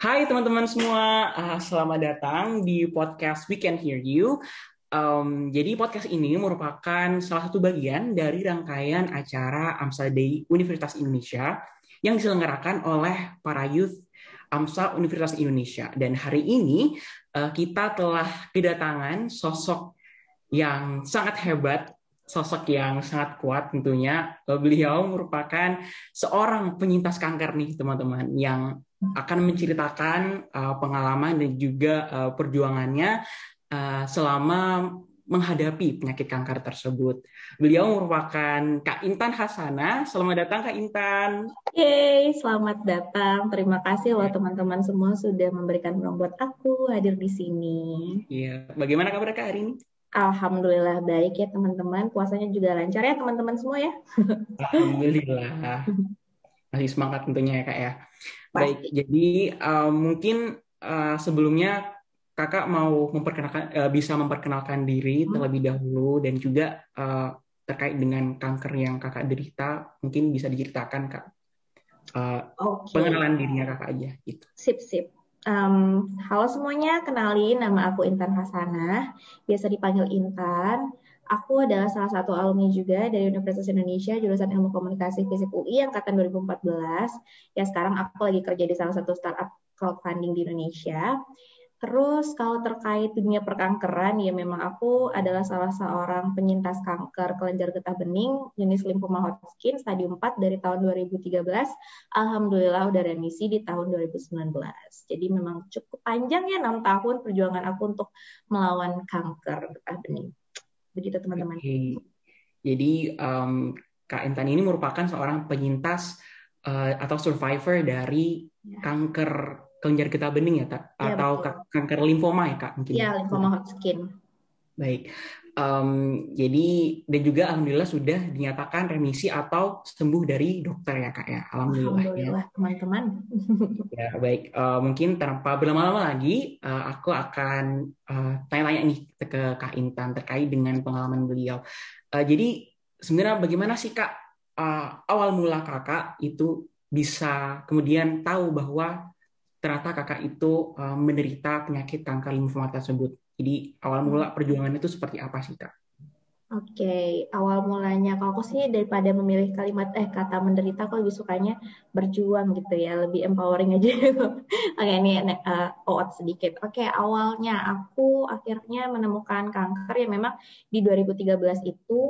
Hai teman-teman semua, uh, selamat datang di podcast We Can Hear You. Um, jadi podcast ini merupakan salah satu bagian dari rangkaian acara AMSA Day Universitas Indonesia yang diselenggarakan oleh para youth AMSA Universitas Indonesia. Dan hari ini uh, kita telah kedatangan sosok yang sangat hebat sosok yang sangat kuat tentunya. Beliau merupakan seorang penyintas kanker nih teman-teman yang akan menceritakan uh, pengalaman dan juga uh, perjuangannya uh, selama menghadapi penyakit kanker tersebut. Beliau merupakan Kak Intan Hasana. Selamat datang Kak Intan. Yeay, selamat datang. Terima kasih loh teman-teman semua sudah memberikan ruang buat aku hadir di sini. Iya, bagaimana kabar Kak hari ini? Alhamdulillah baik ya teman-teman. Puasanya juga lancar ya teman-teman semua ya. Alhamdulillah. Masih semangat tentunya ya kak ya. Baik, jadi uh, mungkin uh, sebelumnya kakak mau memperkenalkan uh, bisa memperkenalkan diri hmm. terlebih dahulu dan juga uh, terkait dengan kanker yang kakak derita mungkin bisa diceritakan kak. Uh, okay. Pengenalan dirinya kakak aja gitu. Sip sip. Um, halo semuanya, kenalin nama aku Intan Hasanah, biasa dipanggil Intan. Aku adalah salah satu alumni juga dari Universitas Indonesia jurusan Ilmu Komunikasi Fisik UI angkatan 2014. Ya sekarang aku lagi kerja di salah satu startup crowdfunding di Indonesia. Terus kalau terkait dunia perkankeran, ya memang aku adalah salah seorang penyintas kanker kelenjar getah bening jenis limfoma Hodgkin stadium 4 dari tahun 2013. Alhamdulillah udah remisi di tahun 2019. Jadi memang cukup panjang ya 6 tahun perjuangan aku untuk melawan kanker getah bening. Begitu teman-teman. Okay. Jadi um, Kak Intan ini merupakan seorang penyintas uh, atau survivor dari ya. kanker kelenjar getah bening ya, tak? Ya, Atau betul. kanker limfoma ya, Kak? Mungkin. Iya, limfoma Hodgkin. Baik. Um, jadi dan juga alhamdulillah sudah dinyatakan remisi atau sembuh dari dokter ya kak ya alhamdulillah, alhamdulillah ya. teman-teman ya baik uh, mungkin tanpa berlama-lama lagi uh, aku akan uh, tanya-tanya nih ke kak Intan terkait dengan pengalaman beliau uh, jadi sebenarnya bagaimana sih kak uh, awal mula kakak itu bisa kemudian tahu bahwa ternyata kakak itu uh, menderita penyakit kanker limfoma tersebut. Jadi awal mula perjuangan itu seperti apa sih kak? Oke, okay. awal mulanya kalau aku sih daripada memilih kalimat eh kata menderita, aku lebih sukanya berjuang gitu ya, lebih empowering aja. Oke, okay, ini uh, out sedikit. Oke, okay, awalnya aku akhirnya menemukan kanker yang memang di 2013 itu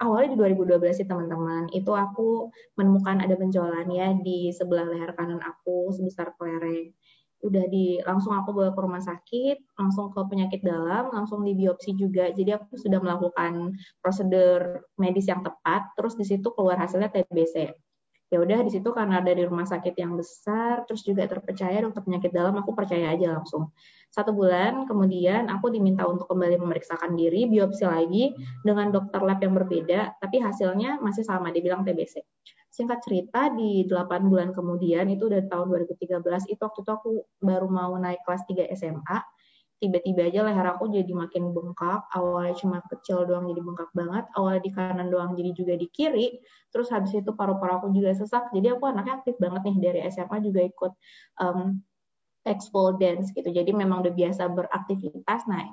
awalnya di 2012 sih teman-teman itu aku menemukan ada benjolan ya di sebelah leher kanan aku sebesar kelereng udah di langsung aku bawa ke rumah sakit langsung ke penyakit dalam langsung di biopsi juga. Jadi aku sudah melakukan prosedur medis yang tepat terus di situ keluar hasilnya TBC ya udah di situ karena dari rumah sakit yang besar terus juga terpercaya dokter penyakit dalam aku percaya aja langsung. Satu bulan kemudian aku diminta untuk kembali memeriksakan diri biopsi lagi dengan dokter lab yang berbeda tapi hasilnya masih sama dibilang TBC singkat cerita di 8 bulan kemudian itu dari tahun 2013 itu waktu itu aku baru mau naik kelas 3 SMA tiba-tiba aja leher aku jadi makin bengkak awalnya cuma kecil doang jadi bengkak banget awalnya di kanan doang jadi juga di kiri terus habis itu paru-paru aku juga sesak jadi aku anaknya aktif banget nih dari SMA juga ikut um, expo dance gitu jadi memang udah biasa beraktivitas nah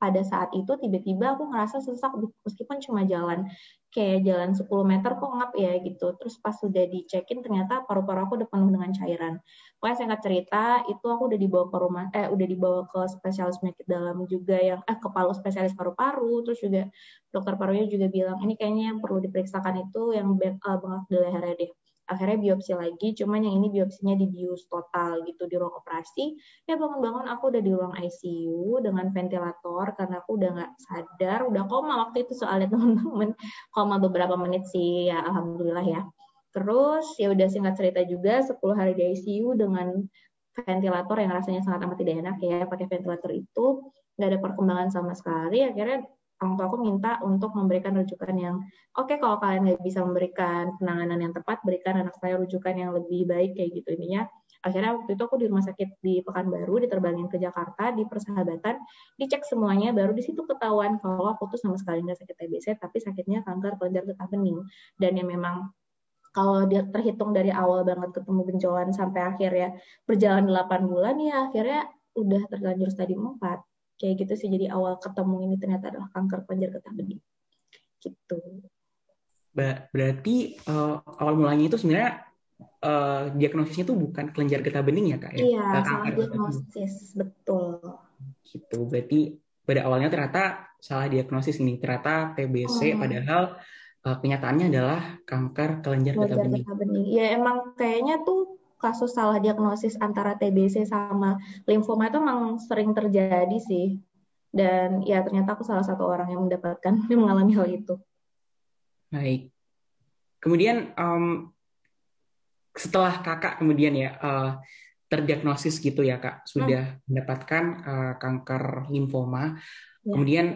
pada saat itu tiba-tiba aku ngerasa sesak meskipun cuma jalan kayak jalan 10 meter kok ngap ya gitu. Terus pas sudah dicekin ternyata paru-paru aku udah penuh dengan cairan. Pokoknya singkat cerita itu aku udah dibawa ke rumah eh udah dibawa ke spesialis penyakit dalam juga yang eh kepala spesialis paru-paru terus juga dokter parunya juga bilang ini kayaknya yang perlu diperiksakan itu yang uh, bengkak di lehernya deh akhirnya biopsi lagi cuman yang ini biopsinya di bius total gitu di ruang operasi. Ya bangun-bangun aku udah di ruang ICU dengan ventilator karena aku udah nggak sadar udah koma waktu itu soalnya teman-teman. Koma beberapa menit sih ya alhamdulillah ya. Terus ya udah singkat cerita juga 10 hari di ICU dengan ventilator yang rasanya sangat amat tidak enak ya pakai ventilator itu nggak ada perkembangan sama sekali. Akhirnya orang tua aku minta untuk memberikan rujukan yang oke okay, kalau kalian nggak bisa memberikan penanganan yang tepat berikan anak saya rujukan yang lebih baik kayak gitu. Ininya akhirnya waktu itu aku di rumah sakit di Pekanbaru diterbangin ke Jakarta di persahabatan dicek semuanya baru di situ ketahuan kalau aku tuh sama sekali nggak sakit TBC tapi sakitnya kanker kelenjar getah bening. Dan yang memang kalau dia terhitung dari awal banget ketemu benjolan sampai akhir ya berjalan 8 bulan ya akhirnya udah terlanjur stadium 4 kayak gitu sih jadi awal ketemu ini ternyata adalah kanker kelenjar getah bening gitu berarti uh, awal mulanya itu sebenarnya uh, diagnosisnya itu bukan kelenjar getah bening ya kak ya iya salah diagnosis betul gitu berarti pada awalnya ternyata salah diagnosis ini ternyata TBC hmm. padahal uh, kenyataannya adalah kanker kelenjar getah bening. bening. Ya emang kayaknya tuh kasus salah diagnosis antara TBC sama limfoma itu memang sering terjadi sih. Dan ya ternyata aku salah satu orang yang mendapatkan yang mengalami hal itu. Baik. Kemudian um, setelah kakak kemudian ya uh, terdiagnosis gitu ya kak sudah hmm. mendapatkan uh, kanker limfoma. Ya. Kemudian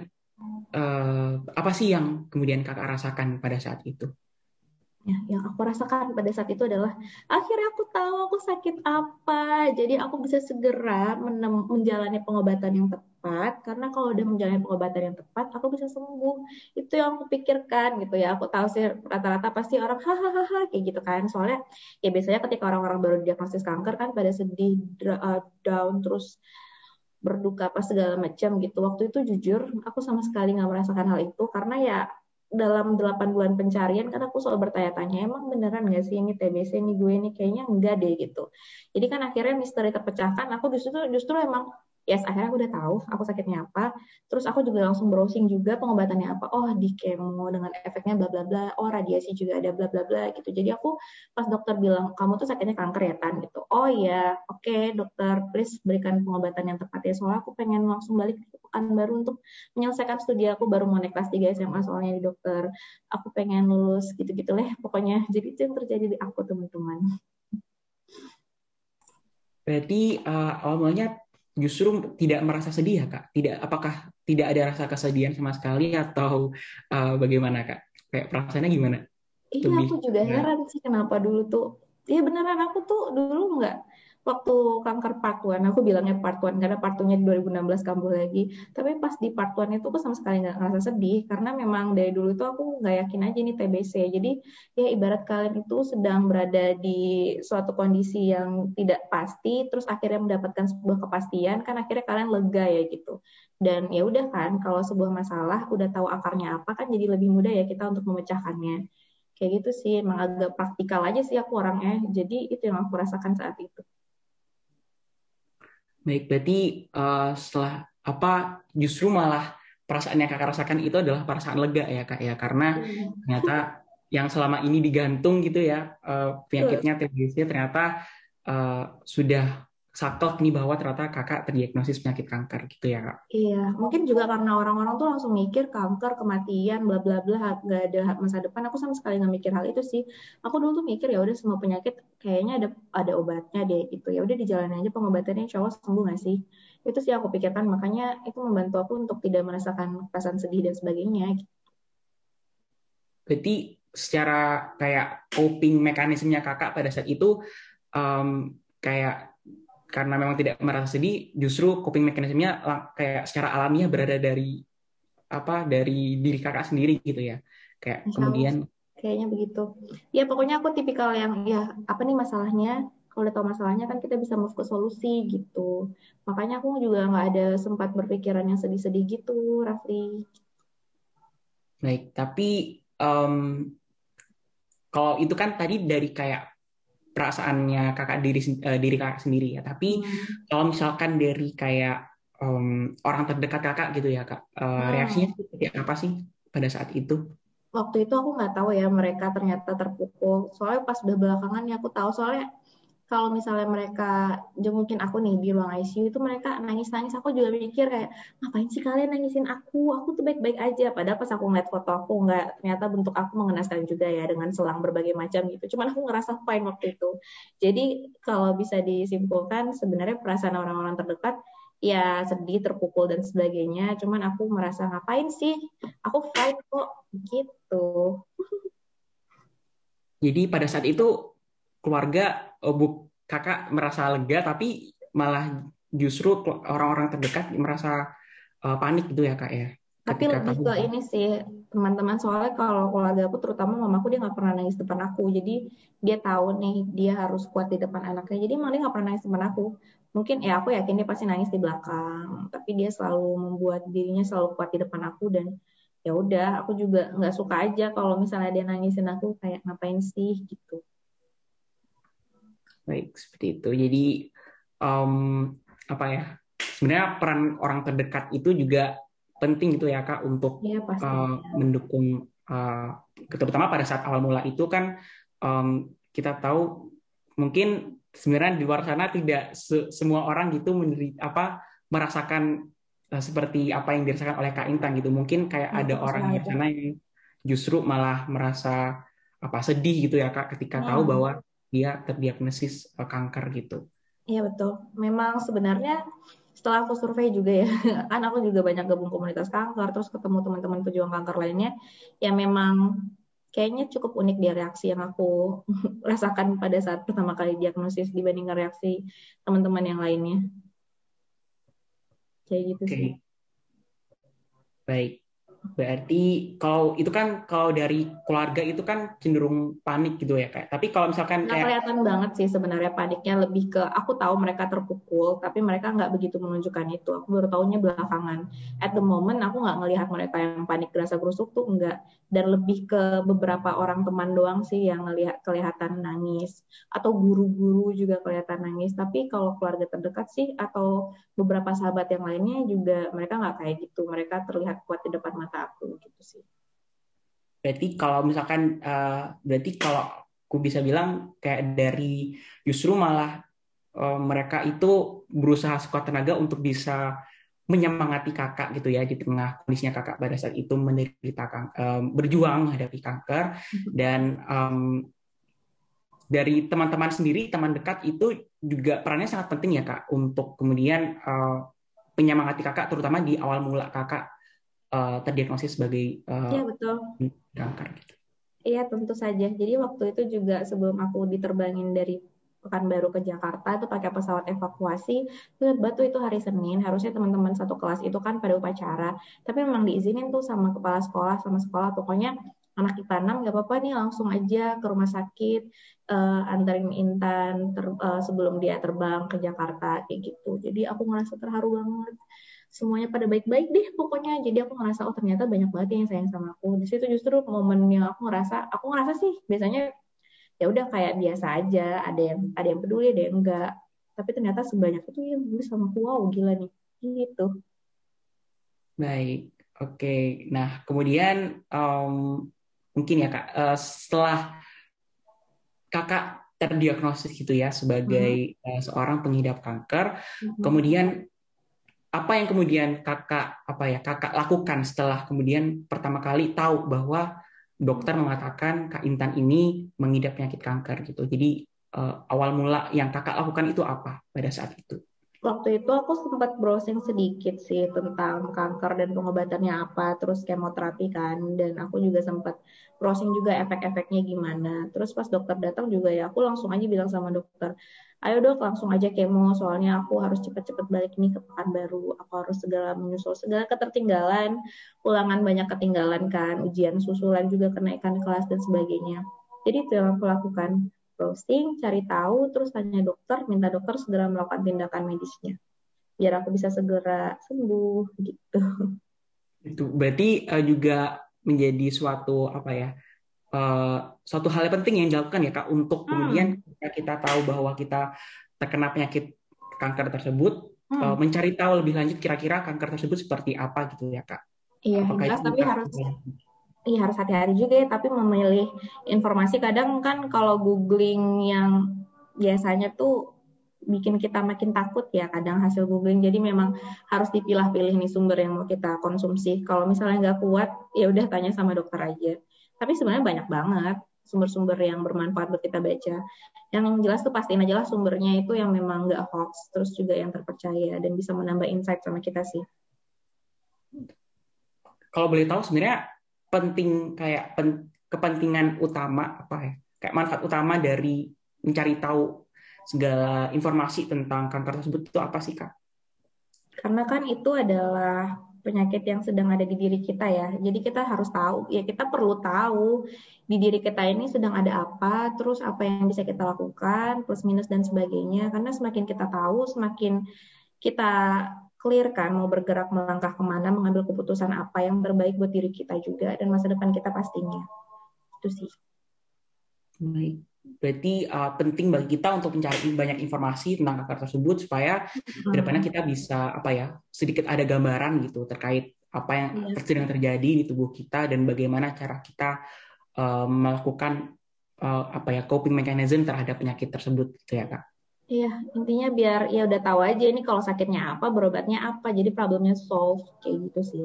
uh, apa sih yang kemudian kakak rasakan pada saat itu? Ya, yang aku rasakan pada saat itu adalah akhirnya tahu aku sakit apa, jadi aku bisa segera menjalani pengobatan yang tepat. Karena kalau udah menjalani pengobatan yang tepat, aku bisa sembuh. Itu yang aku pikirkan gitu ya. Aku tahu sih rata-rata pasti orang hahaha kayak gitu kan. Soalnya ya biasanya ketika orang-orang baru diagnosis kanker kan pada sedih, eh, down terus berduka apa segala macam gitu. Waktu itu jujur aku sama sekali nggak merasakan hal itu karena ya dalam 8 bulan pencarian kan aku selalu bertanya-tanya emang beneran gak sih ini TBC ini gue ini? Kayaknya enggak deh gitu. Jadi kan akhirnya misteri terpecahkan. Aku justru justru emang yes akhirnya aku udah tahu aku sakitnya apa. Terus aku juga langsung browsing juga pengobatannya apa. Oh di kemo dengan efeknya bla bla bla. Oh radiasi juga ada bla bla bla gitu. Jadi aku pas dokter bilang kamu tuh sakitnya kanker ya tan? Gitu. Oh ya oke okay, dokter. Please berikan pengobatan yang tepat ya. Soalnya aku pengen langsung balik ke pekan baru untuk menyelesaikan studi aku. Baru mau naik kelas 3 SMA soalnya di dokter. Aku pengen lulus gitu-gitu lah pokoknya. Jadi itu yang terjadi di aku teman-teman. Berarti uh, awalnya justru tidak merasa sedih ya kak? Tidak, apakah tidak ada rasa kesedihan sama sekali atau uh, bagaimana kak? Kayak perasaannya gimana? Iya, aku juga heran sih kenapa dulu tuh. Iya beneran aku tuh dulu nggak waktu kanker part 1, aku bilangnya part 1 karena part 2-nya 2016 kambuh lagi. Tapi pas di part 1 itu aku sama sekali nggak ngerasa sedih karena memang dari dulu itu aku nggak yakin aja nih TBC. Jadi ya ibarat kalian itu sedang berada di suatu kondisi yang tidak pasti, terus akhirnya mendapatkan sebuah kepastian, kan akhirnya kalian lega ya gitu. Dan ya udah kan, kalau sebuah masalah udah tahu akarnya apa kan jadi lebih mudah ya kita untuk memecahkannya kayak gitu sih emang agak praktikal aja sih aku orangnya jadi itu yang aku rasakan saat itu Baik, berarti uh, setelah apa justru malah perasaan yang kakak rasakan itu adalah perasaan lega ya kak ya karena hmm. ternyata yang selama ini digantung gitu ya uh, penyakitnya TBC ternyata uh, sudah saklek nih bahwa ternyata kakak terdiagnosis penyakit kanker gitu ya kak? Iya, mungkin juga karena orang-orang tuh langsung mikir kanker, kematian, bla bla bla, gak ada masa depan. Aku sama sekali nggak mikir hal itu sih. Aku dulu tuh mikir ya udah semua penyakit kayaknya ada ada obatnya deh gitu. Ya udah dijalani aja pengobatannya, insya Allah sembuh nggak sih? Itu sih aku pikirkan. Makanya itu membantu aku untuk tidak merasakan perasaan sedih dan sebagainya. Gitu. Berarti secara kayak coping mekanismenya kakak pada saat itu um, kayak karena memang tidak merasa sedih, justru coping mekanismenya kayak secara alamiah berada dari apa dari diri kakak sendiri gitu ya. Kayak Insya kemudian kayaknya begitu. Ya pokoknya aku tipikal yang ya apa nih masalahnya? Kalau udah tahu masalahnya kan kita bisa move ke solusi gitu. Makanya aku juga nggak ada sempat berpikiran yang sedih-sedih gitu, Rafli. Baik, tapi um, kalau itu kan tadi dari kayak perasaannya kakak diri uh, diri kakak sendiri ya tapi hmm. kalau misalkan dari kayak um, orang terdekat kakak gitu ya kak uh, hmm. reaksinya seperti apa sih pada saat itu waktu itu aku nggak tahu ya mereka ternyata terpukul soalnya pas udah belakangan ya aku tahu soalnya kalau misalnya mereka jengukin aku nih di ruang ICU itu mereka nangis-nangis. Aku juga mikir kayak ngapain sih kalian nangisin aku? Aku tuh baik-baik aja. Padahal pas aku ngeliat foto aku nggak ternyata bentuk aku mengenaskan juga ya dengan selang berbagai macam gitu. Cuman aku ngerasa fine waktu itu. Jadi kalau bisa disimpulkan sebenarnya perasaan orang-orang terdekat ya sedih terpukul dan sebagainya. Cuman aku merasa ngapain sih? Aku fine kok. Gitu. Jadi pada saat itu keluarga oh, bu kakak merasa lega tapi malah justru orang-orang terdekat merasa uh, panik gitu ya kak ya tapi lebih ke ini sih teman-teman soalnya kalau keluarga aku terutama mamaku dia nggak pernah nangis depan aku. Jadi dia tahu nih dia harus kuat di depan anaknya. Jadi malah dia nggak pernah nangis depan aku. Mungkin ya aku yakin dia pasti nangis di belakang. Tapi dia selalu membuat dirinya selalu kuat di depan aku dan ya udah aku juga nggak suka aja kalau misalnya dia nangisin aku kayak ngapain sih? gitu baik seperti itu. Jadi um, apa ya sebenarnya peran orang terdekat itu juga penting gitu ya kak untuk ya, uh, mendukung uh, terutama pada saat awal mula itu kan um, kita tahu mungkin sebenarnya di luar sana tidak se semua orang gitu menderita apa merasakan uh, seperti apa yang dirasakan oleh kak Intan gitu. Mungkin kayak ya, ada orang di sana yang justru malah merasa apa sedih gitu ya kak ketika hmm. tahu bahwa dia terdiagnosis uh, kanker gitu. Iya betul. Memang sebenarnya setelah aku survei juga ya, kan aku juga banyak gabung komunitas kanker, terus ketemu teman-teman pejuang kanker lainnya, yang memang kayaknya cukup unik dia reaksi yang aku rasakan pada saat pertama kali diagnosis dibandingkan reaksi teman-teman yang lainnya. Kayak gitu okay. sih. Baik. Berarti kalau itu kan kalau dari keluarga itu kan cenderung panik gitu ya kayak. Tapi kalau misalkan nggak kayak kelihatan banget sih sebenarnya paniknya lebih ke aku tahu mereka terpukul tapi mereka nggak begitu menunjukkan itu. Aku baru tahunya belakangan. At the moment aku nggak ngelihat mereka yang panik gerasa gerusuk tuh enggak dan lebih ke beberapa orang teman doang sih yang ngelihat kelihatan nangis atau guru-guru juga kelihatan nangis tapi kalau keluarga terdekat sih atau beberapa sahabat yang lainnya juga mereka nggak kayak gitu mereka terlihat kuat di depan mata aku gitu sih berarti kalau misalkan uh, berarti kalau aku bisa bilang kayak dari justru malah uh, mereka itu berusaha sekuat tenaga untuk bisa menyemangati kakak gitu ya di tengah kondisinya kakak pada saat itu menderita um, berjuang menghadapi kanker mm-hmm. dan um, dari teman-teman sendiri teman dekat itu juga perannya sangat penting ya kak untuk kemudian uh, menyemangati kakak terutama di awal mula kakak uh, terdiagnosis sebagai uh, ya, betul. kanker gitu. Iya tentu saja. Jadi waktu itu juga sebelum aku diterbangin dari Pekanbaru ke Jakarta itu pakai pesawat evakuasi. Ingat batu itu hari Senin, harusnya teman-teman satu kelas itu kan pada upacara, tapi memang diizinin tuh sama kepala sekolah, sama sekolah, pokoknya anak kita enam nggak apa-apa nih langsung aja ke rumah sakit uh, antarin Intan ter, uh, sebelum dia terbang ke Jakarta kayak gitu. Jadi aku ngerasa terharu banget. Semuanya pada baik-baik deh pokoknya. Jadi aku ngerasa oh ternyata banyak banget yang sayang sama aku. Di situ justru momen yang aku ngerasa, aku ngerasa sih biasanya ya udah kayak biasa aja ada yang ada yang peduli ada yang enggak tapi ternyata sebanyak itu yang peduli sama aku wow gila nih gitu baik oke okay. nah kemudian um, mungkin ya kak uh, setelah kakak terdiagnosis gitu ya sebagai hmm. uh, seorang pengidap kanker hmm. kemudian apa yang kemudian kakak apa ya kakak lakukan setelah kemudian pertama kali tahu bahwa dokter mengatakan Kak Intan ini mengidap penyakit kanker gitu. Jadi uh, awal mula yang kakak lakukan itu apa pada saat itu? Waktu itu aku sempat browsing sedikit sih tentang kanker dan pengobatannya apa, terus kemoterapi kan, dan aku juga sempat browsing juga efek-efeknya gimana. Terus pas dokter datang juga ya aku langsung aja bilang sama dokter, ayo dok langsung aja kemo soalnya aku harus cepet-cepet balik nih ke baru. Aku harus segala menyusul segala ketertinggalan ulangan banyak ketinggalan kan ujian susulan juga kenaikan kelas dan sebagainya. Jadi itu yang aku lakukan browsing cari tahu terus tanya dokter minta dokter segera melakukan tindakan medisnya biar aku bisa segera sembuh gitu itu berarti uh, juga menjadi suatu apa ya uh, suatu hal yang penting yang dilakukan ya kak untuk hmm. kemudian kita tahu bahwa kita terkena penyakit kanker tersebut hmm. uh, mencari tahu lebih lanjut kira-kira kanker tersebut seperti apa gitu ya kak iya Apakah jelas tapi harus iya harus hati-hati juga ya tapi memilih informasi kadang kan kalau googling yang biasanya tuh bikin kita makin takut ya kadang hasil googling jadi memang harus dipilah-pilih nih sumber yang mau kita konsumsi kalau misalnya nggak kuat ya udah tanya sama dokter aja tapi sebenarnya banyak banget sumber-sumber yang bermanfaat buat kita baca. Yang jelas tuh pastiin aja lah sumbernya itu yang memang nggak hoax, terus juga yang terpercaya dan bisa menambah insight sama kita sih. Kalau boleh tahu sebenarnya penting kayak pen, kepentingan utama apa ya? Kayak manfaat utama dari mencari tahu segala informasi tentang kanker tersebut itu apa sih kak? Karena kan itu adalah penyakit yang sedang ada di diri kita ya. Jadi kita harus tahu, ya kita perlu tahu di diri kita ini sedang ada apa, terus apa yang bisa kita lakukan, plus minus dan sebagainya. Karena semakin kita tahu, semakin kita clear kan mau bergerak melangkah ke mana, mengambil keputusan apa yang terbaik buat diri kita juga dan masa depan kita pastinya. Itu sih. Baik. Berarti uh, penting bagi kita untuk mencari banyak informasi tentang kanker tersebut supaya hmm. ke depannya kita bisa apa ya sedikit ada gambaran gitu terkait apa yang yeah. sedang terjadi di tubuh kita dan bagaimana cara kita uh, melakukan uh, apa ya coping mechanism terhadap penyakit tersebut gitu ya kak. Iya, intinya biar ya udah tahu aja ini kalau sakitnya apa, berobatnya apa, jadi problemnya solve kayak gitu sih.